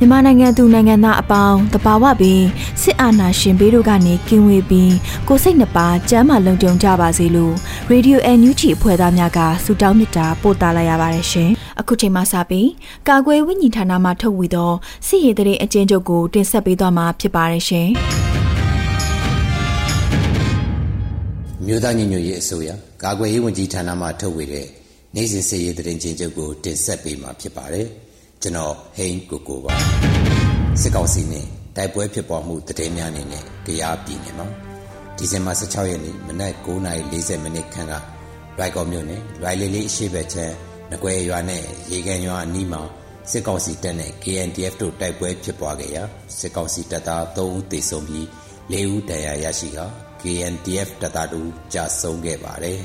မြန်မာနိုင်ငံသူနိုင်ငံသားအပေါင်းတဘာဝပင်စစ်အာဏာရှင်ဘေးတို့ကနေကင်းဝေးပြီးကိုစိတ်နှပါကျမ်းမာလုံခြုံကြပါစေလို့ရေဒီယိုအန်ယူဂျီအဖွဲ့သားများကဆုတောင်းမေတ္တာပို့သလိုက်ရပါတယ်ရှင်။အခုချိန်မှစပြီးကာကွယ်ဝိညာဉ်ဌာနမှထုတ်ဝေသောစစ်ရေးတရေအကျဉ်းချုပ်ကိုတင်ဆက်ပေးသွားမှာဖြစ်ပါတယ်ရှင်။မြို့သားညီညွတ်ရေးအစိုးရကာကွယ်ရေးဝန်ကြီးဌာနမှထုတ်ဝေတဲ့နိုင်စဉ်စစ်ရေးတရင်ချင်းချုပ်ကိုတင်ဆက်ပေးမှာဖြစ်ပါတယ်။ ကျွန်တော်ဟိန်းကိုကိုပါစစ်ကောင်စီနဲ့တိုက်ပွဲဖြစ်ပွားမှုတည်င်းများအနေနဲ့ကြားပြည်နယ်မှာဒီဇင်ဘာ16ရက်နေ့မနက်9:40မိနစ်ခန့်ကရိုက်ကော်မြို့နယ်ရိုင်လီလေးအရှိဘက်ချမ်းငကွယ်ရွာနဲ့ရေကန်ရွာအနီးမှာစစ်ကောင်စီတပ်နဲ့ KNDF တို့တိုက်ပွဲဖြစ်ပွားခဲ့ရာစစ်ကောင်စီတပ်သား3ဦးသေဆုံးပြီး4ဦးဒဏ်ရာရရှိက KNDF တပ်သားတို့ကြာဆုံးခဲ့ပါတယ်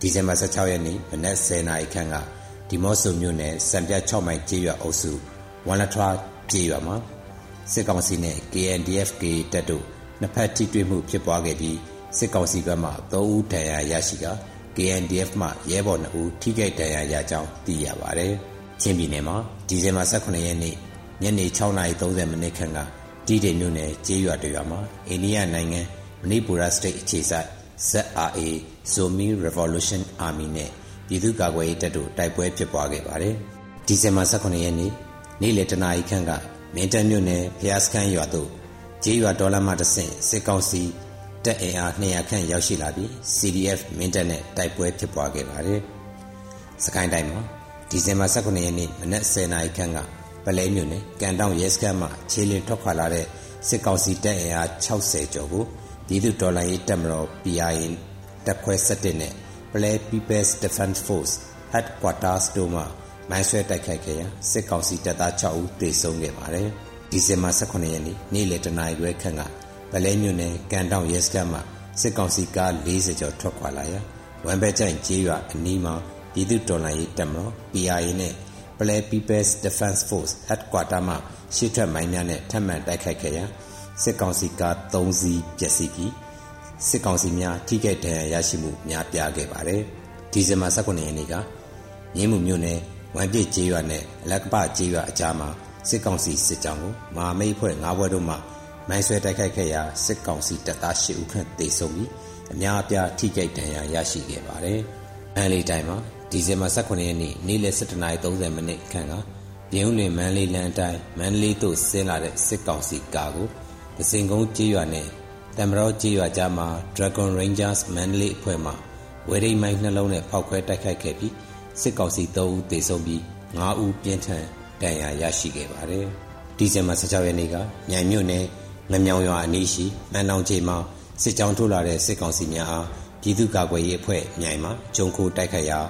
ဒီဇင်ဘာ16ရက်နေ့မနက်10:00နာရီခန့်က ဒီမော့ဆိုမြို့နယ်စံပြ6မိုင်ကျေးရွာအုပ်စုဝန်လထွားကျေးရွာမှာစစ်ကောင်စီနဲ့ KNDF K တပ်တို့နှစ်ဖက်ထိတွေ့မှုဖြစ်ပွားခဲ့ပြီးစစ်ကောင်စီဘက်မှ3ဦးဒဏ်ရာရရှိက KNDF မှရဲဘော်2ဦးထိခိုက်ဒဏ်ရာရကြောင်းသိရပါတယ်။ချင်းပြည်နယ်မှာဒီဇင်ဘာ18ရက်နေ့ညနေ6:30မိနစ်ခန့်ကတီးတိမ်မြို့နယ်ကျေးရွာတရွာမှာအိန္ဒိယနိုင်ငံမဏိပူရစတိတ်အခြေစိုက် ZRA Zomi Revolution Army နဲ့ ပြည်သူ့ကာကွယ်ရေးတပ်တို့တိုက်ပွဲဖြစ်ပွားခဲ့ပါတယ်။ဒီဇင်ဘာ18ရက်နေ့နေ့လယ်တနာရီခန့်ကမင်းတပ်မြို့နယ်ဖျားစခန်းရွာသို့ကျေးရွာဒေါ်လာမှတဆင့်စစ်ကောင်စီတပ်အင်အား200ခန့်ရောက်ရှိလာပြီး CDF မင်းတပ်နဲ့တိုက်ပွဲဖြစ်ပွားခဲ့ပါတယ်။စကိုင်းတိုင်းမှာဒီဇင်ဘာ18ရက်နေ့မနက်10:00နာရီခန့်ကပလဲမြို့နယ်ကန်တောင်ရဲစခန်းမှခြေလင်းထွက်ခွာလာတဲ့စစ်ကောင်စီတပ်အင်အား60ကျော်ကိုပြည်သူ့တော်လှန်ရေးတပ်မတော် PRA တပ်ခွဲ17နဲ့ Play People's Defense Force Headquarters တို့မှမိုင်းဆွဲတိုက်ခိုက်ခဲ့ရာစစ်ကောင်စီတပ်သား6ဦးသေဆုံးခဲ့ပါတယ်။ဒီဇင်ဘာ18ရက်နေ့နေ့လယ်တနာရီခွဲခန့်ကဗလဲမြို့နယ်ကန်တောင်ရဲစခန်းမှာစစ်ကောင်စီကား40ကျော်ထွက်ခွာလာရာဝမ်ဘဲကျိုင်ကျေးရွာအနီးမှာပြည်သူ့တော်လှန်ရေးတပ်မတော် PRA နဲ့ Play People's Defense Force Headquarters မှရှေ့ထွက်မိုင်းများနဲ့ထပ်မံတိုက်ခိုက်ခဲ့ရာစစ်ကောင်စီကား3စီးပျက်စီးပြီး စစ်ကောင်စီများထိခိုက်ဒဏ်ရာရရှိမှုများပြားခဲ့ပါတယ်။ဒီဇင်ဘာ18ရက်နေ့ကမြင်းမှုမြို့နယ်ဝမ်ပြည့်ကျေးရွာနဲ့လက်ကပကျေးရွာအကြားမှာစစ်ကောင်စီစစ်ကြောင်းကိုမဟာမိတ်ဖွဲ့၅ဘွဲတို့မှမိုင်းဆွဲတိုက်ခိုက်ခဲ့ရာစစ်ကောင်စီတပ်သား၈ဦးခန့်သေဆုံးပြီးအများအပြားထိခိုက်ဒဏ်ရာရရှိခဲ့ပါတယ်။မန္တလေးတိုင်းမှာဒီဇင်ဘာ18ရက်နေ့နေ့လယ်7:30မိနစ်ခန့်ကပြည်ဦးလွင်မန္တလေးလမ်းတိုင်းမန္တလေးသို့ဆင်းလာတဲ့စစ်ကောင်စီကားကိုဒစင်ကုန်းကျေးရွာနဲ့ တံမတော်ကြေးရွာကြားမှာ Dragon Rangers မန္တလေးအဖွဲ့မှဝေရိမိုင်းနှလုံးနဲ့ဖောက်ခွဲတိုက်ခိုက်ခဲ့ပြီးစစ်ကောင်စီ3ဦးသေဆုံးပြီး9ဦးပြင်းထန်ဒဏ်ရာရရှိခဲ့ပါတယ်။ဒီဇင်ဘာ16ရက်နေ့ကမြိုင်မြို့နယ်ငမြောင်ရွာအနီးရှိမန်တောင်ကျေးမှာစစ်ကြောင်းထိုးလာတဲ့စစ်ကောင်စီများအားပြည်သူ့ကာကွယ်ရေးအဖွဲ့မြိုင်မှာဂျုံခိုတိုက်ခိုက်ရာ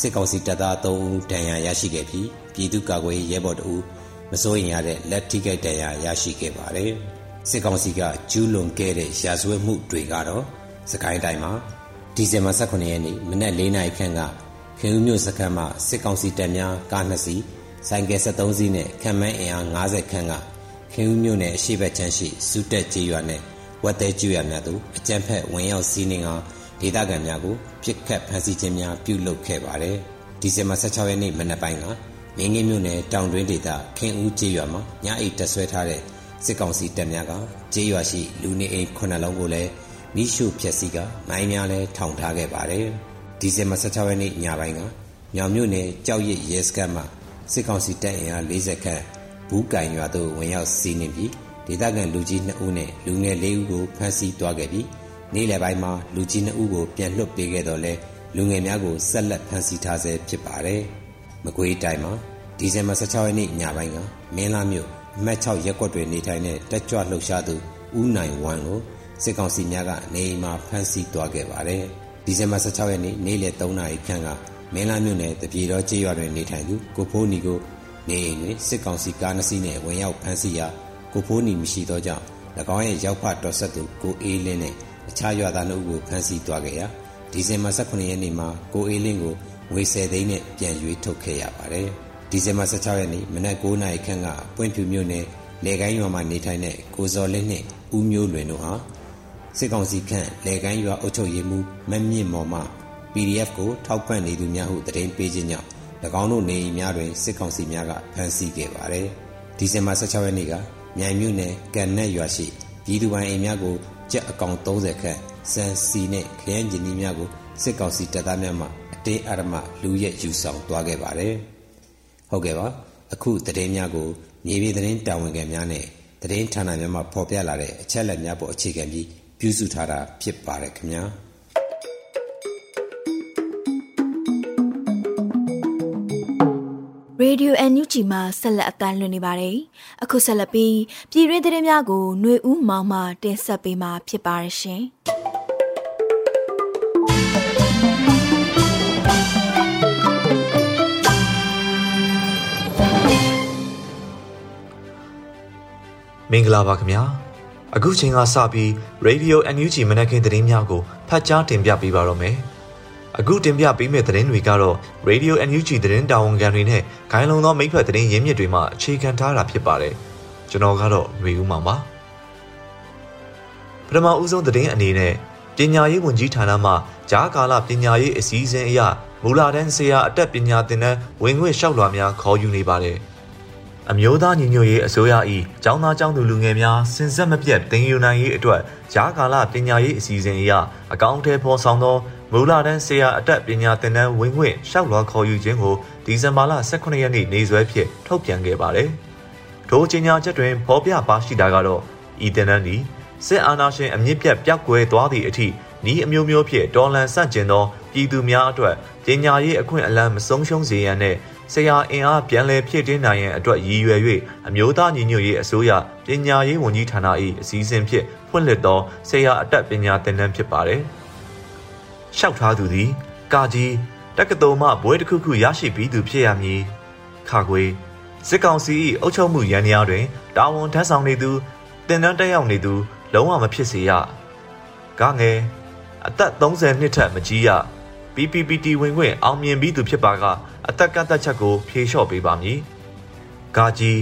စစ်ကောင်စီတပ်သား3ဦးဒဏ်ရာရရှိခဲ့ပြီးပြည်သူ့ကာကွယ်ရေးရဲဘော်2ဦးမစိုးရင်ရတဲ့လက်ထိခိုက်ဒဏ်ရာရရှိခဲ့ပါတယ်။ စစ်ကောင်စီကကျူးလွန်ခဲ့တဲ့ရာဇဝတ်မှုတွေကတော့စကိုင်းတိုင်းမှာဒီဇင်ဘာ18ရက်နေ့မနက်၄နာရီခန့်ကခင်ဦးမြို့စခန်းမှာစစ်ကောင်စီတပ်များကားနှစ်စီးဆိုင်ကယ်73စီးနဲ့ခံမှန်းအင်အား90ခန့်ကခင်ဦးမြို့နယ်အရှိဘက်ချမ်းရှိစုတက်ကျေးရွာနဲ့ဝက်သေးကျေးရွာများသို့အကြမ်းဖက်ဝင်ရောက်စီးနှင်ကဒေသခံများကိုပြစ်ခတ်ဖမ်းဆီးခြင်းများပြုလုပ်ခဲ့ပါတယ်။ဒီဇင်ဘာ16ရက်နေ့မနက်ပိုင်းကမင်းငင်းမြို့နယ်တောင်တွင်းဒေသခင်ဦးကျေးရွာမှာညအိတ်တက်ဆွဲထားတဲ့ စစ်ကောင်စီတပ်များကကျေးရွာရှိလူနေအိမ်ခုနှစ်လုံးကိုလည်းမမိရှုဖြက်စီကမိုင်းများလဲထောင်ထားခဲ့ပါတယ်ဒီဇင်ဘာ16ရက်နေ့ညပိုင်းကညောင်မြို့နယ်ကြောက်ရစ်ရဲစခန်းမှာစစ်ကောင်စီတပ်အင်အား40ခန့်ဘူးကင်ရွာသို့ဝင်ရောက်စီးနင်းပြီးဒေသခံလူကြီး2ဦးနဲ့လူငယ်4ဦးကိုဖမ်းဆီးသွားခဲ့ပြီးနေ့လယ်ပိုင်းမှာလူကြီး2ဦးကိုပြန်လွှတ်ပေးခဲ့တော့လဲလူငယ်များကိုဆက်လက်ဖမ်းဆီးထားဆဲဖြစ်ပါတယ်။မကွေးတိုင်းမှာဒီဇင်ဘာ16ရက်နေ့ညပိုင်းကမင်းလာမြို့ အမှတ်6ရပ်ကွက်တွင်နေထိုင်တဲ့တက်ကြွလှုပ်ရှားသူဦးနိုင်ဝမ်ကိုစစ်ကောင်စီများကနေအိမ်မှာဖမ်းဆီးသွားခဲ့ပါတယ်။ဒီဇင်ဘာ16ရက်နေ့နေ့လယ်3နာရီခန့်ကမင်းလာမြို့နယ်တပြေတော်ကျေးရွာတွင်နေထိုင်သူကိုဖိုးနီကိုနေအိမ်တွင်စစ်ကောင်စီကားနှစ်စီးနဲ့ဝင်ရောက်ဖမ်းဆီးရာကိုဖိုးနီမရှိသောကြောင့်၎င်းရဲ့ရောက်ဖတော်ဆက်သူကိုအေးလင်းနဲ့အခြားရွာသားတို့ကိုဖမ်းဆီးသွားခဲ့ရာဒီဇင်ဘာ18ရက်နေ့မှာကိုအေးလင်းကိုငွေ10သိန်းနဲ့ပြန်ရွေးထုတ်ခဲ့ရပါတယ်။ ဒီဇင်ဘာ16ရက်နေ့မနက်9:00နာရီခန့်ကပွင့်ဖြူမြို့နယ်လေကိုင်းရွာမှာနေထိုင်တဲ့ကိုစော်လင်းနှင့်ဦးမျိုးလွင်တို့ဟာစစ်ကောင်စီခန့်လေကိုင်းရွာအုပ်ချုပ်ရေးမှူးမမြင့်မော်မှ PDF ကိုထောက်ပံ့နေသူများဟုသတင်းပေးခြင်းကြောင့်၎င်းတို့နေအိမ်များတွင်စစ်ကောင်စီများကဖမ်းဆီးခဲ့ပါတယ်။ဒီဇင်ဘာ16ရက်နေ့ကမြိုင်မြို့နယ်ကန်နက်ရွာရှိပြည်သူပိုင်အိမ်များကိုကြက်အကောင်30ခန့်စံစီနဲ့ခရမ်းကျင်ကြီးများကိုစစ်ကောင်စီတပ်သားများမှအတင်းအဓမ္မလူရက်ယူဆောင်သွားခဲ့ပါတယ်။ ဟုတ်ကဲ့ပါအခုသတင်းများကိုမြေပြင်သတင်းတာဝန်ခံများနဲ့သတင်းဌာနများမှဖော်ပြလာတဲ့အချက်အလက်များပေါ်အခြေခံပြီးပြုစုထားတာဖြစ်ပါတယ်ခင်ဗျာ။ Radio NUG မှာဆက်လက်အသံလွှင့်နေပါတယ်။အခုဆက်လက်ပြီးပြည်တွင်းသတင်းများကိုຫນွေဦးမောင်မှတင်ဆက်ပေးမှာဖြစ်ပါရရှင်။ မင်္ဂလာပါခင်ဗျာ။အခုချိန်ကစပြီး Radio NUG မနက်ခင်းသတင်းများကိုဖတ်ကြားတင်ပြပေးပါတော့မယ်။အခုတင်ပြပေးမယ့်သတင်းတွေကတော့ Radio NUG သတင်းတာဝန်ခံတွေနဲ့ဂိုင်းလုံသောမိဖက်သတင်းရင်းမြစ်တွေမှအခြေခံထားတာဖြစ်ပါတယ်ကျွန်တော်ကတော့ຫນွေဦးမောင်ပါပထမဦးဆုံးသတင်းအနေနဲ့ပညာရေးဝန်ကြီးဌာနမှဂျားကာလပညာရေးအစည်းအဝေးအရမူလာတန်းဆရာအတက်ပညာသင်တန်းဝင်ခွင့်လျှောက်လွှာများခေါ်ယူနေပါတယ် အမျိုးသားညီညွတ်ရေးအစိုးရ၏ចောင်းသားចောင်းသူလူငယ်များစင်ဆက်မပြတ်တင်ယူနိုင်ရေးအတွက်ဂျားကာလပညာရေးအစီအစဉ်အရအကောင့်ထဲပေါ်ဆောင်သောမူလာတန်းဆရာအတက်ပညာသင်တန်းဝင်ခွင့်ရှောက်လွှာခေါ်ယူခြင်းကိုဒီဇင်ဘာလ18ရက်နေ့နေ့စွဲဖြင့်ထုတ်ပြန်ခဲ့ပါတယ်။ထိုကြေညာချက်တွင်ဖော်ပြပါရှိတာကတော့ဤသင်တန်းသည်စစ်အာဏာရှင်အမြင့်ပြတ်ပျောက်ကွယ်သွားသည့်အထိဤအမျိုးမျိုးဖြင့်တော်လှန်ဆန့်ကျင်သောပြည်သူများအတွက်ပညာရေးအခွင့်အလမ်းမဆုံးရှုံးစေရန်နှင့် ဆရာအင်အားပြန်လည်ဖြည့်တင်းနိုင်ရန်အတွက်ရည်ရွယ်၍အမျိုးသားညီညွတ်ရေးအစိုးရပညာရေးဝန်ကြီးဌာန၏အစည်းအဝေးဖြင့်ဖွင့်လှစ်သောဆရာအတက်ပညာသင်တန်းဖြစ်ပါတယ်။လျှောက်ထားသူသည်ကာကြီးတက္ကသိုလ်မှဘွဲတစ်ခုခုရရှိပြီးသူဖြစ်ရမည်ခါခွေစစ်ကောင်စီ၏အုပ်ချုပ်မှုရန်ရာတွင်တာဝန်ထမ်းဆောင်နေသူတင်တန်းတက်ရောက်နေသူ လုံးဝမဖြစ်စေရကငယ်အသက်30နှစ်ထက်မကြီးရ PPPT ဝင်ခွင့်အောင်မြင်ပြီးသူဖြစ်ပါကအသက်ကသက်ချက်ကိုဖြေလျှော့ပေးပါမည်။ကာကြီး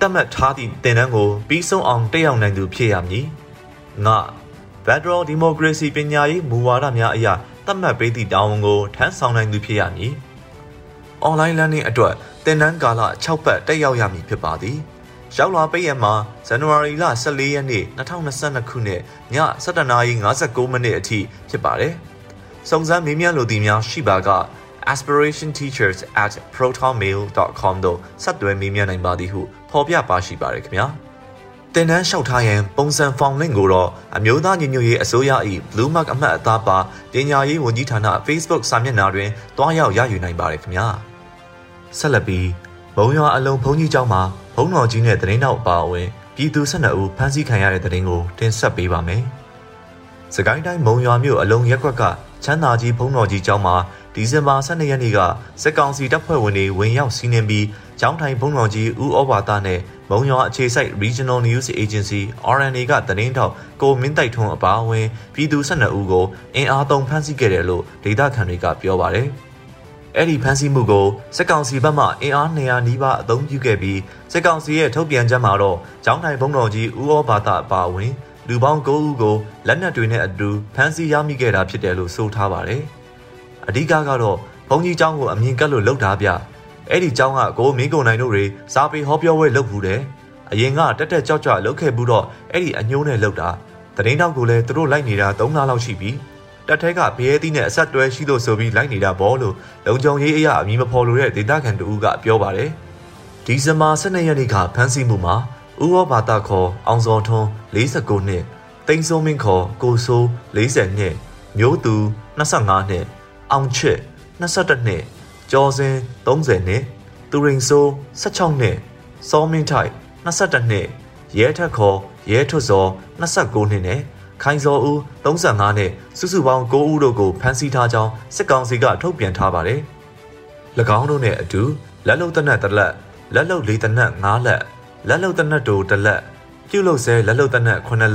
တတ်မှတ်ထားသည့်တင်တန်းကိုပြီးဆုံးအောင်တက်ရောက်နိုင်သူဖြစ်ရမည်။ငါ Federal Democracy ပညာရေးမူဝါဒများအရသတ်မှတ်ပေးသည့်တာဝန်ကိုထမ်းဆောင်နိုင်သူဖြစ်ရမည်။ Online Learning အတွက်သင်တန်းကာလ6ပတ်တက်ရောက်ရမည်ဖြစ်ပါသည်။ရောက်လာပိတ်ရမှာဇန်နဝါရီလ14ရက်နေ့2022ခုနှစ်ည7:59မိနစ်အထိဖြစ်ပါတယ်။ စုံစမ်းမေးမြန်းလိုသူများရှိပါက aspirationteachers@protonmail.com တို့ဆက်သွယ်မေးမြန်းနိုင်ပါသည်ဟုဖော်ပြပါရှိပါတယ်ခင်ဗျာ။တင်တန်းလျှောက်ထားရန်ပုံစံဖောင်လင့်ကိုတော့အမျိုးသားညီညွတ်ရေးအစိုးရ၏ Blue Mark အမှတ်အသားပါပညာရေးဝန်ကြီးဌာန Facebook စာမျက်နှာတွင်တွားရောက်ရယူနိုင်ပါတယ်ခင်ဗျာဆက်လက်ပြီးဘုံရွာအလုံးဘုံကြီးကျောင်းမှာဘုံတော်ကြီးနဲ့တရင်တော်အပါအဝင်ပြည်သူ12ဦးဖမ်းဆီးခံရတဲ့တဲ့ရင်ကိုတင်ဆက်ပေးပါမယ်စကိုင်းတိုင်းမုံရွာမြို့အလုံးရက်ကွက်က ချမ်းသာကြီးဘုံတော်ကြီးကျောင်းမှာဒီဇင်ဘာ12ရက်နေ့ကစစ်ကောင်စီတပ်ဖွဲ့ဝင်တွေဝင်ရောက်စီးနင်းပြီးကျောင်းထိုင်ဘုံတော်ကြီးဦးဩဘာသနဲ့မုံရွာအခြေစိုက် Regional News Agency RNA ကသတင်းထောက်ကိုမင်းတိုက်ထွန်းအပါအဝင်ပြည်သူ12ဦးကိုအင်အားသုံးဖမ်းဆီးခဲ့တယ်လို့ဒေသခံတွေကပြောပါတယ်။အဲ့ဒီဖမ်းဆီးမှုကိုစစ်ကောင်စီဘက်မှအင်အား200နီးပါးအသုံးပြုခဲ့ပြီးစစ်ကောင်စီရဲ့ထုတ်ပြန်ချက်မှာတော့ကျောင်းထိုင်ဘုံတော်ကြီးဦးဩဘာသအပါအဝင် လူပေါင်း9ဦးကိုလက်နက်တွေနဲ့အတူဖမ်းဆီးရမိခဲ့တာဖြစ်တယ်လို့ဆိုထားပါတယ်။အဓိကကတော့ဘုံကြီးကျောင်းကိုအမြင်ကပ်လို့လှုပ်ထားပြအဲ့ဒီကျောင်းကကိုမင်းကုံနိုင်တို့တွေစာပေဟောပြောပွဲလုပ်ဘူးတယ်အရင်ကတက်တက်ကြောက်ကြောက်လုပ်ခဲ့ဘူးတော့အဲ့ဒီအညိုးနဲ့လုပ်တာတရင်တောက်ကိုလည်းသူတို့လိုက်နေတာ၃လလောက်ရှိပြီတက်ထဲကဘရဲသီးနဲ့အဆက်တွဲရှိလို့ဆိုပြီးလိုက်နေတာဘောလို့လုံခြုံရေးအရာအမည်မဖော်လို့တဲ့ဒေသခံတူကပြောပါတယ်ဒီဇင်ဘာ12ရက်နေ့ကဖမ်းဆီးမှုမှာ ဥရောဘာသာခေါ်အောင်စောထွန်း49နှစ်တိန်စိုးမင်းခေါ်ကိုဆိုး40နှစ်မျိုးသူ25နှစ်အောင်ချစ်22နှစ်ကျော်စင်30နှစ်သူရင်ဆိုး16နှစ်စောမင်းထိုက်22နှစ်ရဲထက်ခေါ်ရဲထွတ်စော29နှစ်နဲ့ခိုင်စောဦး35နှစ်စုစုပေါင်း9ဦးတို့ကိုဖမ်းဆီးထားကြောင်းစစ်ကောင်စီကထုတ်ပြန်ထားပါတယ်။၎င်းတို့နဲ့အတူလက်လုံတနက်တစ်လက်လက်လုံလေးတနက်9လက် လက်လုံတနက်တို့တစ်လက်ပြုတ်လုဆဲလက်လုံတနက်9လက်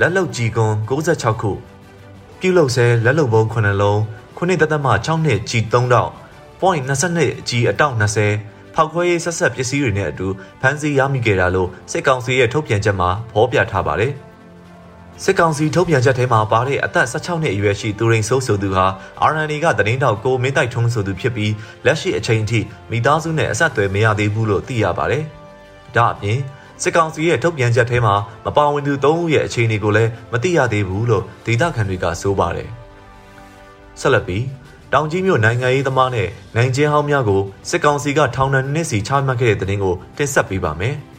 လက်လုံကြီးကွန်66ခုပြုတ်လုဆဲလက်လုံပုံ9လုံးခုနှစ်သက်သက်မှ6နှစ်ကြီး3တောက်0.22ကြီးအတောက်20ဖောက်ခွဲရေးဆက်ဆက်ပစ္စည်းတွေနဲ့အတူဖမ်းဆီးရမိခဲ့တာလို့စစ်ကောင်စီရဲ့ထုတ်ပြန်ချက်မှာဖော်ပြထားပါတယ်။စစ်ကောင်စီထုတ်ပြန်ချက်ထဲမှာပါတဲ့အသက်16နှစ်အရွယ်ရှိသူရိန်ဆိုးဆိုသူဟာ RNA ကသတင်းတောက်ကိုမင်းတိုက်ထုံးဆိုသူဖြစ်ပြီးလက်ရှိအချိန်ထိမိသားစုနဲ့အဆက်အသွယ်မရသေးဘူးလို့သိရပါတယ်။ ဒါအပြင်စစ်ကောင်စီရဲ့ထုတ်ပြန်ချက်ထဲမှာမပါဝင်သူ၃ဦးရဲ့အခြေအနေကိုလည်းမသိရသေးဘူးလို့ဒေသခံတွေကဆိုပါတယ်။ဆက်လက်ပြီးတောင်ကြီးမြို့နိုင်ငံရေးသမားနဲ့နိုင်ကျင်းဟောင်းများကိုစစ်ကောင်စီကထောင်ဒဏ်နှစ်စီချမှတ်ခဲ့တဲ့တဲ့တင်ကိုတင်ဆက်ပေးပါမယ်။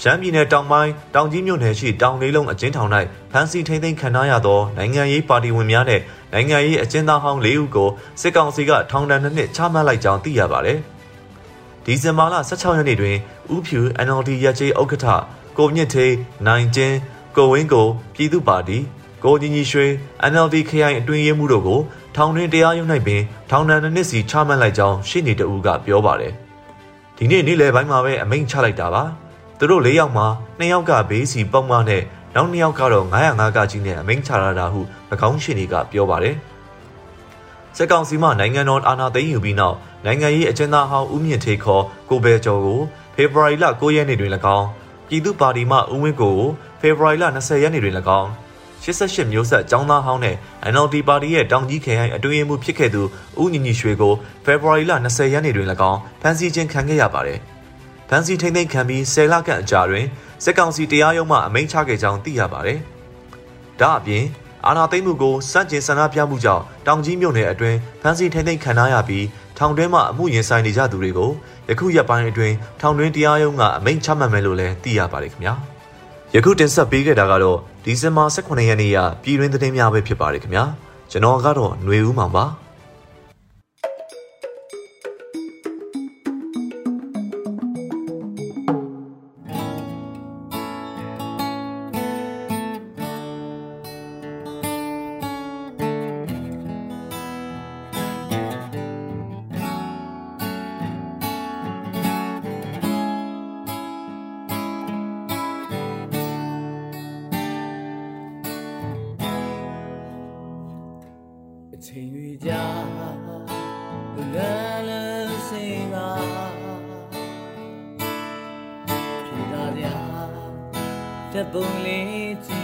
ရှမ်းပြည်နယ်တောင်ပိုင်းတောင်ကြီးမြို့နယ်ရှိတောင်လေးလုံးအကျဉ်းထောင်၌ဖမ်းဆီးထိန်းသိမ်းခံထားရသောနိုင်ငံရေးပါတီဝင်များနဲ့နိုင်ငံရေးအကျဉ်းသားဟောင်း၄ဦးကိုစစ်ကောင်စီကထောင်ဒဏ်နှစ်နှစ်ချမှတ်လိုက်ကြောင်းသိရပါတယ်။ ဒီဇင်ဘာလ16ရက်နေ့တွင်ဥဖြူ NLD ရက်ကျေးဥက္ကဋ္ဌကိုမြင့်ထေးနိုင်ကျင်းကိုဝင်းကိုပြည်သူ့ပါတီကိုကြီးကြီးရွှေ NLD ခရိုင်အတွင်းရေးမှူးတို့ကိုထောင်တွင်တရားရုံး၌ပင်ထောင်ဒဏ်နှစ်နှစ်စီချမှတ်လိုက်ကြောင်းရှင်းနေတူကပြောပါတယ်။ဒီနေ့နေ့လယ်ပိုင်းမှာပဲအမိန့်ချလိုက်တာပါ။သူတို့၄ယောက်မှာ၂ယောက်ကဘေးစီပုံမှန်နဲ့နောက်၂ယောက်ကတော့905ကကြီးနဲ့အမိန့်ချလာတာဟု၎င်းရှင်းနေကပြောပါတယ်။စစ်ကောင်စီမှနိုင်ငံတော်အာဏာသိမ်းယူပြီးနောက် နိုင်ငံရေးအကျဉ်းသားဟောင်းဦးမြင့်ထေခေါ်ကိုဘဲကျော်ကိုဖေဖော်ဝါရီလ9ရက်နေ့တွင်၎င်းပြည်သူ့ပါတီမှဦးဝင်းကိုဖေဖော်ဝါရီလ20ရက်နေ့တွင်၎င်း88မျိုးဆက်ចောင်းသားဟောင်းနဲ့ NLD ပါတီရဲ့တောင်ကြီးခရိုင်အတွင်းရေးမှူးဖြစ်ခဲ့သူဦးညီညီရွှေကိုဖေဖော်ဝါရီလ20ရက်နေ့တွင်၎င်းဖမ်းဆီးခြင်းခံခဲ့ရပါတယ်။ဖမ်းဆီးထိန်းသိမ်းခံပြီး10လခန့်အကြာတွင်စစ်ကောင်စီတရားရုံးမှအမိန့်ချခဲ့ကြောင်းသိရပါတယ်။ဒါအပြင်အာဏာသိမ်းမှုကိုစန့်ကျင်ဆန္ဒပြမှုကြောင့်တောင်ကြီးမြို့နယ်အတွင်းဖမ်းဆီးထိန်းသိမ်းခံရပြီး ထောင်တွင်းမှအမှုရင်ဆိုင်နေကြသူတွေကိုယခုရက်ပိုင်းအတွင်းထောင်တွင်းတရားရုံးကအမိန့်ချမှတ်မယ်လို့လည်းသိရပါတယ်ခင်ဗျာ။ယခုတင်ဆက်ပေးခဲ့တာကတော့ဒီဇင်ဘာ18ရက်နေ့ရပြည်တွင်းသတင်းများပဲဖြစ်ပါတယ်ခင်ဗျာကျွန်တော်ကတော့ຫນွေဦးမောင်ပါ небом летит.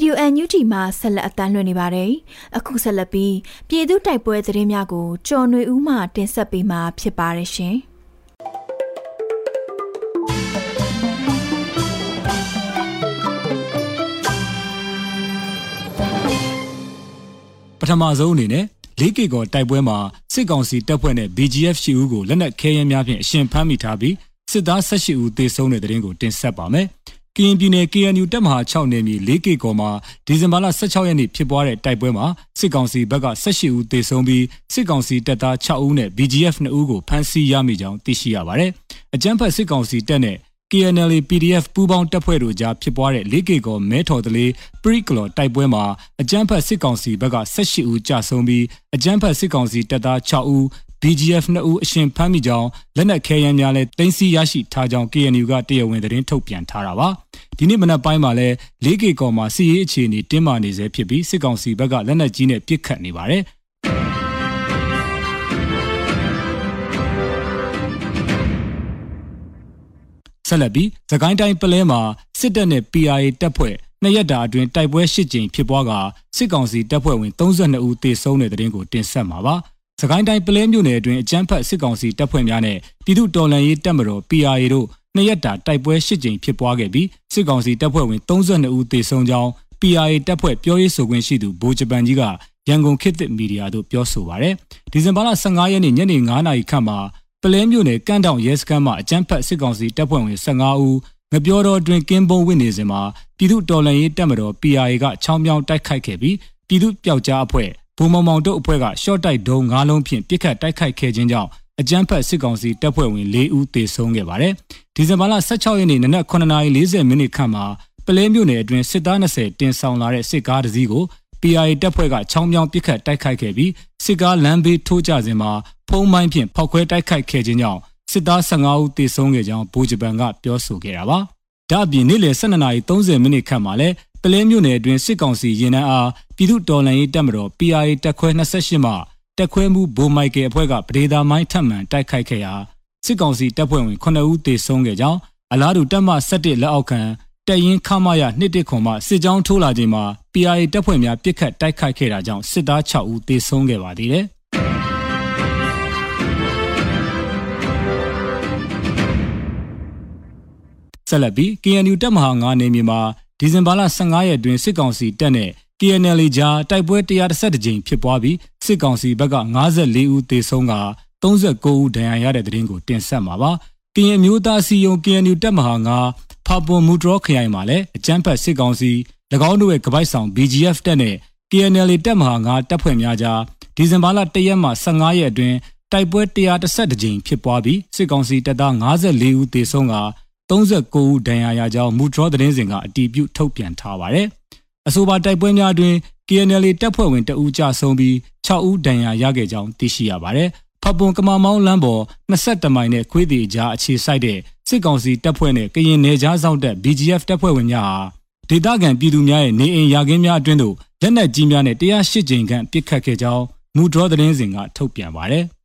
ဒီယိုအန်ယူတီမှာဆက်လက်အသံလွှင့်နေပါတယ်။အခုဆက်လက်ပြီးပြည်သူတိုက်ပွဲသတင်းများကိုကျော်ຫນွေဦးမှတင်ဆက်ပေးမှာဖြစ်ပါတယ်ရှင်။ပထမဆုံးအနေနဲ့လေးကေကော်တိုက်ပွဲမှာစစ်ကောင်စီတပ်ဖွဲ့နဲ့ BGF ရှိဦးကိုလက်နက်ခဲယမ်းများဖြင့်အရှင်ဖမ်းမိထားပြီးစစ်သား18ဦးသေဆုံးတဲ့တဲ့ရင်ကိုတင်ဆက်ပါမယ်။ ကရင်ပြည်နယ် KNU တပ်မဟာ6နယ်မြေလေးကေကော်မှာဒီဇင်ဘာလ16ရက်နေ့ဖြစ်ပွားတဲ့တိုက်ပွဲမှာစစ်ကောင်စီဘက်က18ဦးသေဆုံးပြီးစစ်ကောင်စီတပ်သား6ဦးနဲ့ BGF 2ဦးကိုဖမ်းဆီးရမိကြောင်းသိရှိရပါတယ်။အကြမ်းဖက်စစ်ကောင်စီတပ်နဲ့ KNL PDF ပူးပေါင်းတပ်ဖွဲ့တို့ကြားဖြစ်ပွားတဲ့လေးကေကောမဲထော်တလေးပရိကလော်တိုက်ပွဲမှာအကြမ်းဖက်စစ်ကောင်စီဘက်က18ဦးကြာဆုံးပြီးအကြမ်းဖက်စစ်ကောင်စီတပ်သား6ဦး BGF 2ဦးအရှင်ဖမ်းမိကြောင်းလက်နက်ခဲယမ်းများလည်းတင်စီရရှိထားကြောင်း KNU ကတရားဝင်သတင်းထုတ်ပြန်ထားတာပါဒီနေ့မနက်ပိုင်းမှာလည်းလေးကေကော်မှာစီရေးအခြေအနေတင်းမာနေဆဲဖြစ်ပြီးစစ်ကောင်စီဘက်ကလက်နက်ကြီးနဲ့ပစ်ခတ်နေပါတယ်ဆက်လက်ပြီးသကိုင်းတိုင်းပလဲမှာစစ်တပ်နဲ့ PRA တပ်ဖွဲ့နှစ်ရက်တာအတွင်းတိုက်ပွဲ၈ကြိမ်ဖြစ်ပွားကစစ်ကောင်စီတပ်ဖွဲ့ဝင်32ဦးသေဆုံးတဲ့တဲ့ရင်ကိုတင်ဆက်မှာပါ။ စကိုင်းတိုင်းပလဲမြို့နယ်အတွင်းအကြမ်းဖက်စစ်ကောင်စီတပ်ဖွဲ့များနဲ့ပြည်သူ့တော်လှန်ရေးတပ်မတော် PRA တို့နှစ်ရက်တာတိုက်ပွဲ၈ကြိမ်ဖြစ်ပွားခဲ့ပြီးစစ်ကောင်စီတပ်ဖွဲ့ဝင်32ဦးသေဆုံးကြောင်း PRA တပ်ဖွဲ့ပြောရေးဆိုခွင့်ရှိသူဗိုလ်ဂျပန်ကြီးကရန်ကုန်ခေတ်သစ်မီဒီယာတို့ပြောဆိုပါရယ်။ဒီဇင်ဘာလ15ရက်နေ့ညနေ9:00နာရီခန့်မှာပလဲမြို့နယ်ကန့်တောင်ရဲစခန်းမှာအကြမ်းဖက်စစ်ကောင်စီတပ်ဖွဲ့ဝင်15ဦးငပြောတော်တွင်ကင်းပုံးဝင်နေစဉ်မှာပြည်သူတော်လှန်ရေးတပ်မတော် PRA ကချောင်းပြောင်းတိုက်ခိုက်ခဲ့ပြီးပြည်သူပျောက်ကြားအဖွဲ့ ဘုံမောင်မောင်တို့အဖွဲ့ကရှော့တိုက်ဒုံ၅လုံးဖြင့်ပစ်ခတ်တိုက်ခိုက်ခဲ့ခြင်းကြောင့်အကြမ်းဖက်စစ်ကောင်စီတပ်ဖွဲ့ဝင်၄ဦးသေဆုံးခဲ့ပါတယ်။ဒီဇင်ဘာလ16ရက်နေ့နနက်9:40မိနစ်ခန့်မှာပလဲမြို့နယ်အတွင်းစစ်သား20တင်ဆောင်လာတဲ့စစ်ကားတစ်စီးကို PRA တပ်ဖွဲ့ကချောင်းပြောင်းပစ်ခတ်တိုက်ခိုက်ခဲ့ပြီးစစ်ကားလမ်းဘေးထိုးကျစဉ်မှာဖုံးမိုင်းဖြင့်ဖောက်ခွဲတိုက်ခိုက်ခဲ့ခြင်းကြောင့်စစ်သား15ဦးသေဆုံးခဲ့ကြောင်းဗိုလ်ဂျပန်ကပြောဆိုခဲ့တာပါ။ဒါ့အပြင်နေ့လယ်12:30မိနစ်ခန့်မှာလည်း ပလဲမြို့နယ်အတွင်းစစ်ကောင်စီရင်နှန်းအားပြည်သူ့တော်လှန်ရေးတပ်မတော် PRA တပ်ခွဲ28မှတပ်ခွဲမှုဘိုမိုက်ကယ်အဖွဲ့ကပဒေသာမိုင်းထပ်မံတိုက်ခိုက်ခဲ့ရာစစ်ကောင်စီတပ်ဖွဲ့ဝင်9ဦးသေဆုံးခဲ့ကြောင်းအလားတူတပ်မ17လက်အောက်ခံတပ်ရင်းခမရ21ခွန်မှစစ်ကြောင်းထိုးလာခြင်းမှာ PRA တပ်ဖွဲ့များပစ်ခတ်တိုက်ခိုက်ခဲ့တာကြောင့်စစ်သား6ဦးသေဆုံးခဲ့ပါသေးတယ်။ဆက်လက်ပြီး KNU တပ်မဟာ9နေမြေမှာ ဒီဇင်ဘာလ15ရက်တွင်စစ်ကောင်စီတပ်နဲ့ KNL ကြားတိုက်ပွဲ131ကြိမ်ဖြစ်ပွားပြီးစစ်ကောင်စီဘက်က54ဦးသေဆုံးက39ဦးဒဏ်ရာရတဲ့တဲ့ရင်ကိုတင်ဆက်မှာပါ။ကရင်မျိုးသားစီယုံ KNU တပ်မဟာ9ဖာပွန်မူဒရောခရိုင်မှာလည်းအကြမ်းဖက်စစ်ကောင်စီ၎င်းတို့ရဲ့ကပိုက်ဆောင် BGF တပ်နဲ့ KNL တပ်မဟာ9တပ်ဖွဲ့များကြားဒီဇင်ဘာလ1ရက်မှ15ရက်အတွင်းတိုက်ပွဲ131ကြိမ်ဖြစ်ပွားပြီးစစ်ကောင်စီတပ်သား54ဦးသေဆုံးက 39ဦးဒဏ်ရာရကြောင်းမူဒရောသတင်းစင်ကအတည်ပြုထုတ်ပြန်ထားပါတယ်။အဆိုပါတိုက်ပွဲများအတွင်း KNL တပ်ဖွဲ့ဝင်တအူးကြဆုံးပြီး6ဦးဒဏ်ရာရခဲ့ကြောင်းသိရှိရပါတယ်။ဖပွန်ကမာမောင်းလမ်းပေါ်22မိုင်နဲ့ခွေးတီကြားအခြေစိုက်တဲ့စစ်ကောင်စီတပ်ဖွဲ့နဲ့ကရင်နယ်ကြားစောင့်တပ် BGF တပ်ဖွဲ့ဝင်များဟာဒေသခံပြည်သူများရဲ့နေအိမ်ရာခင်းများအတွင်းသို့လက်နက်ကြီးများနဲ့108ကြိမ်ခန့်ပစ်ခတ်ခဲ့ကြောင်းမူဒရောသတင်းစင်ကထုတ်ပြန်ပါတယ်။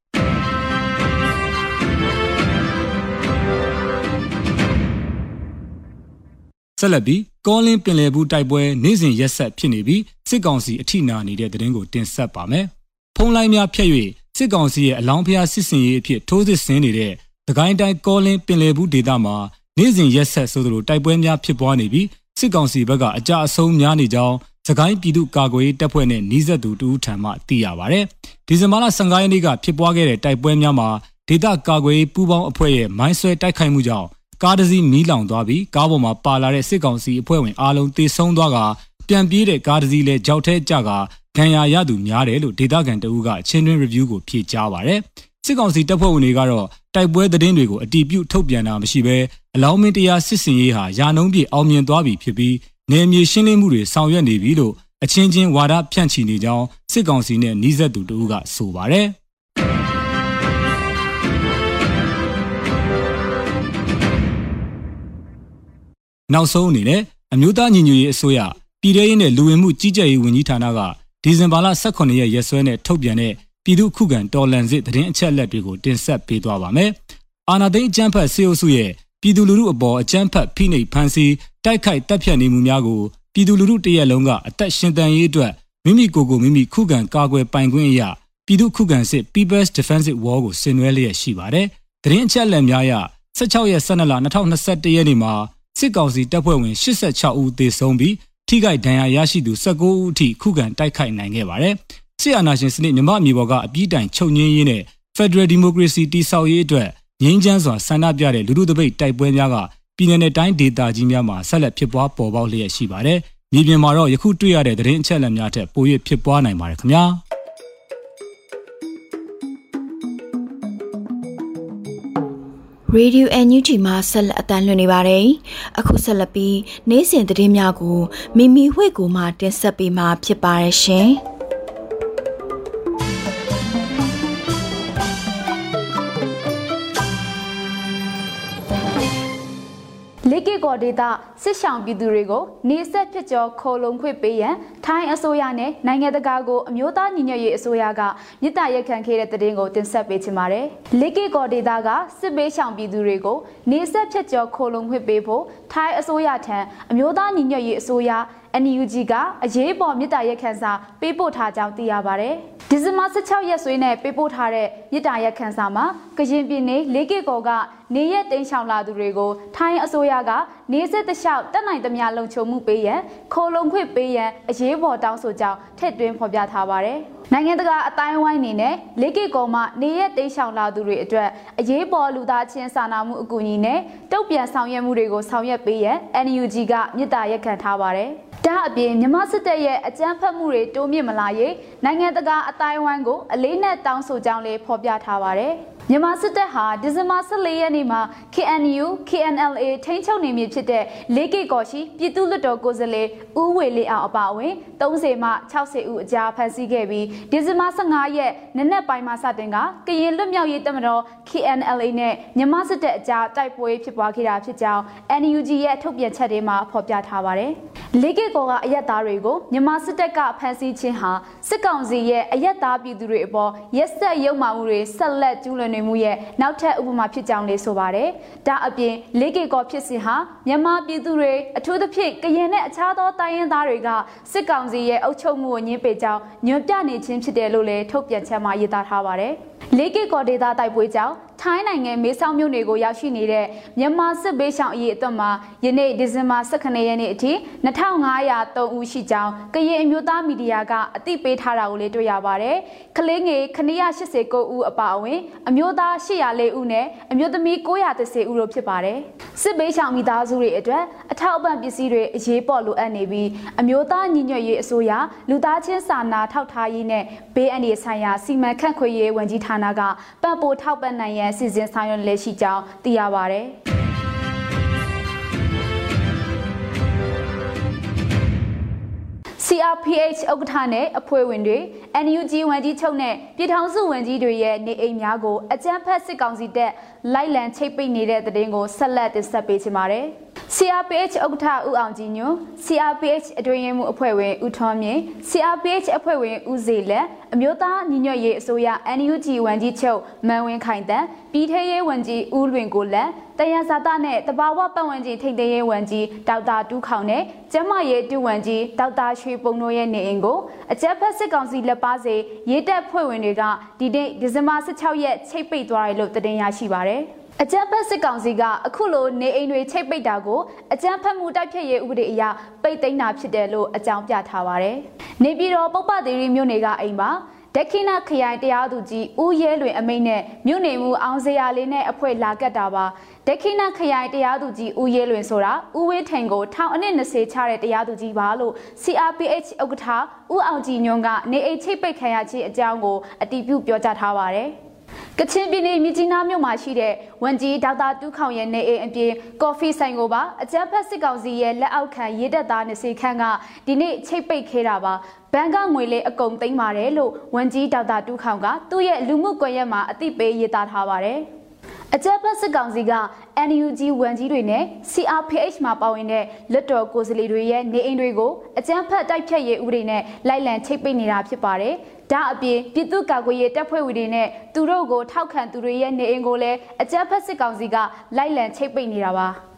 ဆက်လက်ပြီးကောလင်းပင်လယ်ဘူးတိုက်ပွဲနေ့စဉ်ရက်ဆက်ဖြစ်နေပြီးစစ်ကောင်စီအထိနာနေတဲ့တဲ့ရင်ကိုတင်ဆက်ပါမယ်။ဖုံးလိုင်းများဖြတ်၍စစ်ကောင်စီရဲ့အလောင်းဖျားစစ်စင်ရေးအဖြစ်ထိုးစစ်ဆင်နေတဲ့သကိုင်းတိုင်းကောလင်းပင်လယ်ဘူးဒေသမှာနေ့စဉ်ရက်ဆက်ဆိုသလိုတိုက်ပွဲများဖြစ်ပွားနေပြီးစစ်ကောင်စီဘက်ကအကြအဆုံးများနေကြောင်းစကိုင်းပြည်သူ့ကာကွယ်ရေးတပ်ဖွဲ့နဲ့နှီးဆက်သူတူထံမှသိရပါဗျ။ဒီဇင်ဘာလ15ရက်နေ့ကဖြစ်ပွားခဲ့တဲ့တိုက်ပွဲများမှာဒေသကာကွယ်ရေးပူးပေါင်းအဖွဲ့ရဲ့မိုင်းဆွဲတိုက်ခိုက်မှုကြောင့် ကားတစ်စီးမီးလောင်သွားပြီးကားပေါ်မှာပါလာတဲ့စစ်ကောင်စီအဖွဲ့ဝင်အားလုံးတေဆုံးသွားကပြန်ပြေးတဲ့ကားတစ်စီးလည်းကြောက်ထဲကျကခံရရသူများတယ်လို့ဒေသခံတအူးကချင်းတွင်း review ကိုဖြေကြားပါဗျ။စစ်ကောင်စီတပ်ဖွဲ့ဝင်တွေကတော့တိုက်ပွဲသတင်းတွေကိုအတီးပြုတ်ထုတ်ပြန်တာမရှိဘဲအလောင်းမင်းတရားစစ်စင်ရေးဟာယာနှုံးပြည့်အောင်မြင်သွားပြီဖြစ်ပြီးနေမြေရှင်းလင်းမှုတွေဆောင်ရွက်နေပြီလို့အချင်းချင်းဝါဒဖြန့်ချီနေကြောင်းစစ်ကောင်စီနဲ့နှီးဆက်သူတို့ကဆိုပါတယ် နောက်ဆုံးအနေနဲ့အမျိုးသားညီညွတ်ရေးအစိုးရပြည်ထရေးနဲ့လူဝင်မှုကြီးကြပ်ရေးဝန်ကြီးဌာနကဒီဇင်ဘာလ18ရက်ရက်စွဲနဲ့ထုတ်ပြန်တဲ့ပြည်သူ့ခုခံတော်လှန်စစ်သတင်းအချက်အလက်တွေကိုတင်ဆက်ပေးသွားပါမယ်။အာနာသိန်းအကြမ်းဖက်စေအုပ်စုရဲ့ပြည်သူလူထုအပေါ်အကြမ်းဖက်ဖိနှိပ်ဖန်ဆီးတိုက်ခိုက်တပ်ဖြတ်နေမှုများကိုပြည်သူလူထုတရက်လုံးကအသက်ရှင်တန်ရေးအတွက်မိမိကိုယ်ကိုမိမိခုခံကာကွယ်ပိုင်ခွင့်အရာပြည်သူခုခံစစ် People's Defensive War ကိုဆင်နွှဲလျက်ရှိပါတယ်။သတင်းအချက်အလက်များအရ16ရက်12လ2021ရက်နေ့မှာ စစ်ကောင်စီတပ်ဖွဲ့ဝင်86ဦးသေဆုံးပြီးထိခိုက်ဒဏ်ရာရရှိသူ19ဦးအထိခုခံတိုက်ခိုက်နိုင်ခဲ့ပါတယ်။စစ်အာဏာရှင်စနစ်မြမအမျိုးပေါ်ကအပြည့်တိုင်ချုပ်ငင်းရေးနဲ့ Federal Democracy တည်ဆောက်ရေးအတွက်ငြိမ်းချမ်းစွာဆန္ဒပြတဲ့လူထုတပိတ်တိုက်ပွဲများကပြည်내နဲ့တိုင်းဒေသကြီးများမှာဆက်လက်ဖြစ်ပွားပေါ်ပေါက်လျက်ရှိပါတယ်။မြေပြင်မှာတော့ယခုတွေ့ရတဲ့သတင်းအချက်အလက်များထက်ပို၍ဖြစ်ပွားနိုင်ပါတယ်ခင်ဗျာ။ Radio NUG မှာဆက်လက်အတန်းလွှင့်နေပါတယ်။အခုဆက်လက်ပြီးနေ့စဉ်သတင်းများကိုမိမိဝှေ့ကူမှတင်ဆက်ပေးမှာဖြစ်ပါတယ်ရှင်။ လေကီကော်ဒေတာစစ်ဆောင်ပြည်သူတွေကိုနေဆက်ဖြစ်ကျော်ခေါ်လုံခွင့်ပေးရန်ထိုင်းအစိုးရနဲ့နိုင်ငံတကာကိုအမျိုးသားညီညွတ်ရေးအစိုးရကမြစ်တာရက်ခံခဲ့တဲ့တဲ့တင်ကိုတင်ဆက်ပေးချင်ပါတယ်။လေကီကော်ဒေတာကစစ်ပေးဆောင်ပြည်သူတွေကိုနေဆက်ဖြစ်ကျော်ခေါ်လုံခွင့်ပေးဖို့ထိုင်းအစိုးရထံအမျိုးသားညီညွတ်ရေးအစိုးရ NUG ကအရေးပေါ်မြစ်တာရက်ခန်းစာပေးပို့ထားကြောင်းသိရပါဗျ။ဒီဇင်ဘာ16ရက်စွဲနဲ့ပေးပို့ထားတဲ့မြစ်တာရက်ခန်းစာမှာကရင်ပြည်နယ်လေးကီကော်ကနေရက်တိန်ဆောင်လာသူတွေကိုထိုင်းအစိုးရကနေစစ်တလျှောက်တက်နိုင်သမျှလုံခြုံမှုပေးရန်ခိုလုံခွင့်ပေးရန်အရေးပေါ်တောင်းဆိုကြောင်းထည့်သွင်းဖော်ပြထားပါတယ်။ နိုင်ငံတကာအတိုင်းဝိုင်းအနေနဲ့လေးကီကော်မှနေရက်တိန်ဆောင်လာသူတွေအတွက်အရေးပေါ်လူသားချင်းစာနာမှုအကူအညီနဲ့တုတ်ပြန်ဆောင်ရွက်မှုတွေကိုဆောင်ရွက်ပေးရန် NUG ကမြစ်တာရက်ခံထားပါတယ်။ဒါအပြင်မြမစစ်တပ်ရဲ့အကြမ်းဖက်မှုတွေတိုးမြင့်မလာရေးနိုင်ငံတကာအတိုင်းအဝိုင်းကိုအလေးနက်တောင်းဆိုကြောင်းလေးဖော်ပြထားပါတယ်။ မြန်မာစစ်တပ်ဟာဒီဇင်ဘာ14ရက်နေ့မှာ KNU KNLA ထိန်းချုပ်နေမည်ဖြစ်တဲ့လေးကိကော်ရှိပြည်သူ့လွတ်တော်ကိုယ်စားလှယ်ဦးဝေလေးအောင်အပါအဝင်30မှ60ဦးအကြားဖမ်းဆီးခဲ့ပြီးဒီဇင်ဘာ15ရက်နနက်ပိုင်းမှာစတင်ကကရင်လွတ်မြောက်ရေးတပ်မတော် KNLA နဲ့မြန်မာစစ်တပ်အကြားတိုက်ပွဲဖြစ်ပွားခဲ့တာဖြစ်ကြောင်း NUG ရဲ့ထုတ်ပြန်ချက်တွေမှာဖော်ပြထားပါတယ်။လေးကိကော်ကအရက်သားတွေကိုမြန်မာစစ်တပ်ကဖမ်းဆီးခြင်းဟာစစ်ကောင်စီရဲ့အရက်သားပြည်သူတွေအပေါ်ရက်စက်ရုပ်မာမှုတွေဆက်လက်ကျူးလွန်နေမှုရဲ့နောက်ထပ်ဥပမာဖြစ်ကြောင်းလေးဆိုပါတယ်။ဒါအပြင်လေးကေကောဖြစ်စဉ်ဟာမြန်မာပြည်သူတွေအထူးသဖြင့်ကရင်နဲ့အခြားသောတိုင်းရင်းသားတွေကစစ်ကောင်စီရဲ့အုပ်ချုပ်မှုကိုညှင်းပယ်ကြောင်းညွှန်ပြနေခြင်းဖြစ်တယ်လို့လည်းထုတ်ပြန်ချက်မှာရေးသားထားပါတယ်။လေးကေကောဒေတာတိုက်ပွဲကြောင့်ထိုင်းနိုင်ငံမေဆောက်မြို့နယ်ကိုရောက်ရှိနေတဲ့မြန်မာစစ်ဘေးရှောင်အရေးအတွက်မှာယနေ့ဒီဇင်ဘာ18ရက်နေ့အထိ2503ဦးရှိကြောင်းကရင်အမျိုးသားမီဒီယာကအသိပေးထားတာကိုလည်းတွေ့ရပါတယ်။ကလေးငယ်989ဦးအပါအဝင်အမျိုးသား804ဦးနဲ့အမျိုးသမီး930ဦးတို့ဖြစ်ပါတယ်။စစ်ဘေးရှောင်မိသားစုတွေအတွက်အထောက်အပံ့ပစ္စည်းတွေအရေးပေါ်လိုအပ်နေပြီးအမျိုးသားညီညွတ်ရေးအစိုးရလူသားချင်းစာနာထောက်ထားရေးနဲ့ဘေးအန္တရာယ်ဆိုင်ရာစီမံခန့်ခွဲရေးဝန်ကြီးဌာနကပံ့ပိုးထောက်ပံ့နိုင်ရန်စီစဉ်ဆောင်ရွက်လက်ရှိကြောင်းသိရပါဗျ။ CRPH ဥက္ကဋ္ဌနဲ့အဖွဲ့ဝင်တွေ NUG ဝန်ကြီးချုပ်နဲ့ပြည်ထောင်စုဝန်ကြီးတွေရဲ့နေအိမ်များကိုအကြမ်းဖက်စစ်ကောင်စီတပ်လိုက်လံချိတ်ပိတ်နေတဲ့တဲ့တင်ကိုဆက်လက်တင်ဆက်ပေးချင်ပါတယ်။ CRPH ဥက္ကဋ္ဌဦးအောင်ကြည်ညွ CRPH အတွင်းရေးမှူးအဖွဲ့ဝင်ဦးထွန်းမြင့် CRPH အဖွဲ့ဝင်ဦးစေလက်အမျိုးသားညီညွတ်ရေးအစိုးရ NUG ဝန်ကြီးချုပ်မန်ဝင်းခိုင်တန်ပြည်ထရေးဝန်ကြီးဦးလွင်ကိုလက်တယံဇာတာနဲ့တဘာဝပတ်ဝန်းကျင်ထိန်းသိမ်းရေးဝန်ကြီးဒေါက်တာတူးခေါင်နဲ့ကျမရေးတူဝန်ကြီးဒေါက်တာရွှေပုံတို့ရဲ့နေအိမ်ကိုအကြက်ဖက်စစ်ကောင်စီလက်ပါစေရေးတက်ဖွဲ့ဝင်တွေကဒီနေ့ဒီဇင်ဘာ16ရက်ချိတ်ပိတ်သွားတယ်လို့သတင်းရရှိပါဗျ။ အကြမ်းဖက်စစ်ကောင်စီကအခုလိုနေအိမ်တွေချိတ်ပိတ်တာကိုအကြမ်းဖက်မှုတိုက်ဖျက်ရေးဥပဒေအရပိတ်သိမ်းတာဖြစ်တယ်လို့အကြောင်းပြထားပါတယ်။နေပြည်တော်ပုပ္ပသီရိမြို့နယ်ကအိမ်ပါဒက်ခိနခရိုင်တရားသူကြီးဦးရဲလွင်အမိန့်နဲ့မြို့နယ်မှုအောင်စရာလေးနဲ့အဖွဲ့လာကတ်တာပါဒက်ခိနခရိုင်တရားသူကြီးဦးရဲလွင်ဆိုတာဦးဝေးထိန်ကိုထောင်အနည်း20ချတဲ့တရားသူကြီးပါလို့ CRPH ဥက္ကဋ္ဌဦးအောင်ကြည်ညွန့်ကနေအိတ်ချိတ်ပိတ်ခံရခြင်းအကြောင်းကိုအတည်ပြုပြောကြားထားပါတယ် ကချင်ပြည်နယ်မြကြီးနားမြို့မှာရှိတဲ့ဝန်ကြီးဒေါက်တာတူးခေါင်ရဲ့နေအိမ်အပြင်ကော်ဖီဆိုင်ကိုပါအကြမ်းဖက်စစ်ကောင်စီရဲ့လက်အောက်ခံရေးတပ်သား20ခန်းကဒီနေ့ချိတ်ပိတ်ခဲ့တာပါဘန်ကငွေလေးအကုန်သိမ်းပါတယ်လို့ဝန်ကြီးဒေါက်တာတူးခေါင်ကသူ့ရဲ့လူမှုကွန်ရက်မှာအသိပေးရေးသားထားပါတယ်အကြက်ဖက်စစ်ကောင်စီက NUG ဝန်ကြီးတွေနဲ့ CRPH မှာပါဝင်တဲ့လွတ်တော်ကိုယ်စားလှယ်တွေရဲ့နေအိမ်တွေကိုအကြမ်းဖက်တိုက်ဖြတ်ရေးဥပဒေနဲ့လိုက်လံချိတ်ပိတ်နေတာဖြစ်ပါတယ်။ ဒါအပြင်ပြည်သူ့ကာကွယ်ရေးတပ်ဖွဲ့ဝင်တွေနဲ့သူတို့ကိုထောက်ခံသူတွေရဲ့နေအိမ်ကိုလည်းအကြမ်းဖက်စစ်ကောင်စီကလိုက်လံချိတ်ပိတ်နေတာပါ။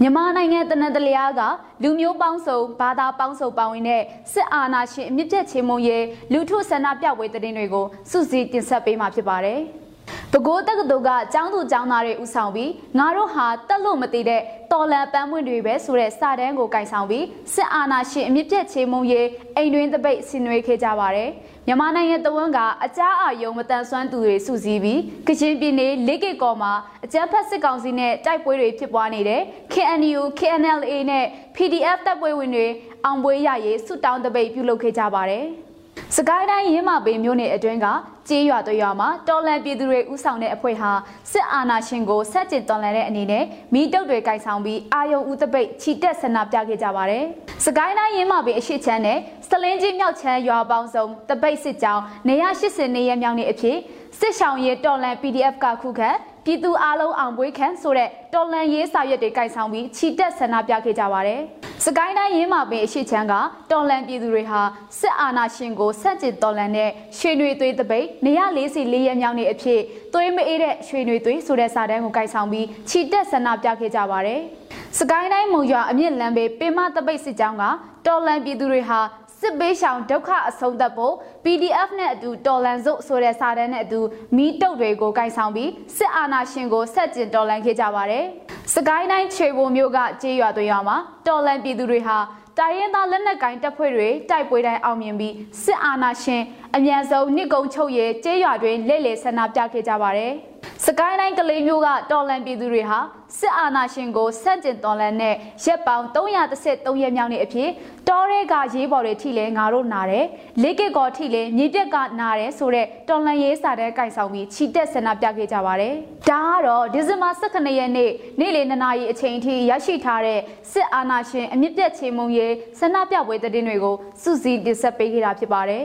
မြန်မာနိုင်ငံတနင်္သာရီကလူမျိုးပေါင်းစုံဘာသာပေါင်းစုံပါဝင်တဲ့စစ်အာဏာရှင်အမြင့်ပြတ်ချေမှုရဲ့လူထုဆန္ဒပြပွဲသတင်းတွေကိုစုစည်းတင်ဆက်ပေးမှာဖြစ်ပါတယ်။ ပဲခူးတက္ကသိုလ်ကကျောင်းသူကျောင်းသားတွေဦးဆောင်ပြီးငါတို့ဟာတက်လို့မသိတဲ့တော်လန်ပန်းပွင့်တွေပဲဆိုတဲ့စာတန်းကိုကင်ဆောင်ပြီးစစ်အာဏာရှင်အမြင့်ပြတ်ချေမှုရဲ့အိမ်တွင်းတပိတ်ဆင်နွှဲခဲ့ကြပါတယ်။မြန်မာနိုင်ငံတဝန်းကအကြအာယုံမတန်ဆွမ်းသူတွေစုစည်းပြီးကချင်ပြည်နယ်လေးကေကော်မှာအကြမ်းဖက်စစ်ကောင်စီနဲ့တိုက်ပွဲတွေဖြစ်ပွားနေတဲ့ KNU KNLA နဲ့ PDF တပ်ပွဲဝင်တွေအောင်ပွဲရရေးဆုတောင်းတပိတ်ပြုလုပ်ခဲ့ကြပါတယ်။ စကိုင်းတိုင်းရင်းမာပင်မြို့နယ်အတွင်းကကြေးရွာတရွာမှာတော်လန်ပြည်သူတွေဥဆောင်တဲ့အဖွဲ့ဟာစစ်အာဏာရှင်ကိုဆက်ကျင်တော်လန်တဲ့အနေနဲ့မိတုတ်တွေကင်ဆောင်ပြီးအာယုံဦးတပိတ်ချီတက်ဆန္ဒပြခဲ့ကြပါတယ်။စကိုင်းတိုင်းရင်းမာပင်အရှိချမ်းနဲ့စလင်းကြီးမြောက်ချမ်းရွာပေါင်းစုံတပိတ်စစ်ကြောင်းနေရ80နေရမြောက်နေအဖြစ်စစ်ဆောင်ရဲတော်လန် PDF ကခုခံ ပြည်သူအလုံးအောင်ပွဲခံဆိုတဲ့တော်လန်ရေးစာရွက်တွေကင်ဆောင်ပြီးချီတက်ဆန္ဒပြခဲ့ကြပါတယ်။စကိုင်းတိုင်းရင်းမာပင်အရှိချမ်းကတော်လန်ပြည်သူတွေဟာစစ်အာဏာရှင်ကိုဆက်ကျင်တော်လန်တဲ့ရွှေနွေသွေးတပိတ်နေရ44ရက်မြောက်နေ့အဖြစ်သွေးမအေးတဲ့ရွှေနွေသွေးဆိုတဲ့စာတမ်းကိုကင်ဆောင်ပြီးချီတက်ဆန္ဒပြခဲ့ကြပါတယ်။စကိုင်းတိုင်းမုံရွာအမြင့်လမ်းဘေးပင်မတပိတ်စစ်ကြောင်းကတော်လန်ပြည်သူတွေဟာ စစ်ဘေးရှောင်ဒုက္ခအဆုံးသတ်ဖို့ PDF နဲ့အတူတော်လန်စုဆိုတဲ့စာတမ်းနဲ့အတူမီးတုပ်တွေကိုကင်ဆောင်ပြီးစစ်အာဏာရှင်ကိုဆက်ကျင်တော်လန်ခဲ့ကြပါတယ်။စကိုင်းတိုင်းခြေဘုံမြို့ကကြေးရွာသွေးရွာမှာတော်လန်ပြည်သူတွေဟာတိုင်းရင်းသားလက်နက်ကိုင်တပ်ဖွဲ့တွေတိုက်ပွဲတိုင်းအောင်မြင်ပြီးစစ်အာဏာရှင်အမြန်ဆုံးနှစ်ကုံချုပ်ရဲကြေးရွာတွင်လက်လေဆန္ဒပြခဲ့ကြပါတယ်။ စကိုင်းတိုင်းကလေးမျိုးကတော်လန်ပြည်သူတွေဟာစစ်အာဏာရှင်ကိုဆန့်ကျင်တော်လန်တဲ့ရက်ပေါင်း333ရက်မြောက်နေ့အဖြစ်တောရဲကရေးပေါ်တွေထိလဲငါတို့နာတယ်လေးကစ်ကောထိလဲမြေပြက်ကနာတယ်ဆိုတဲ့တော်လန်ရေးစာတဲ့ကင်ဆောင်ပြီးခြိတက်ဆန္ဒပြခဲ့ကြပါတယ်ဒါကတော့ဒီဇင်ဘာ18ရက်နေ့နေ့လယ်2နာရီအချိန်ထိရရှိထားတဲ့စစ်အာဏာရှင်အမြင့်ပြတ်ချေမှုရေးဆန္ဒပြပွဲသတင်းတွေကိုစုစည်းတင်ဆက်ပေးခဲ့တာဖြစ်ပါတယ်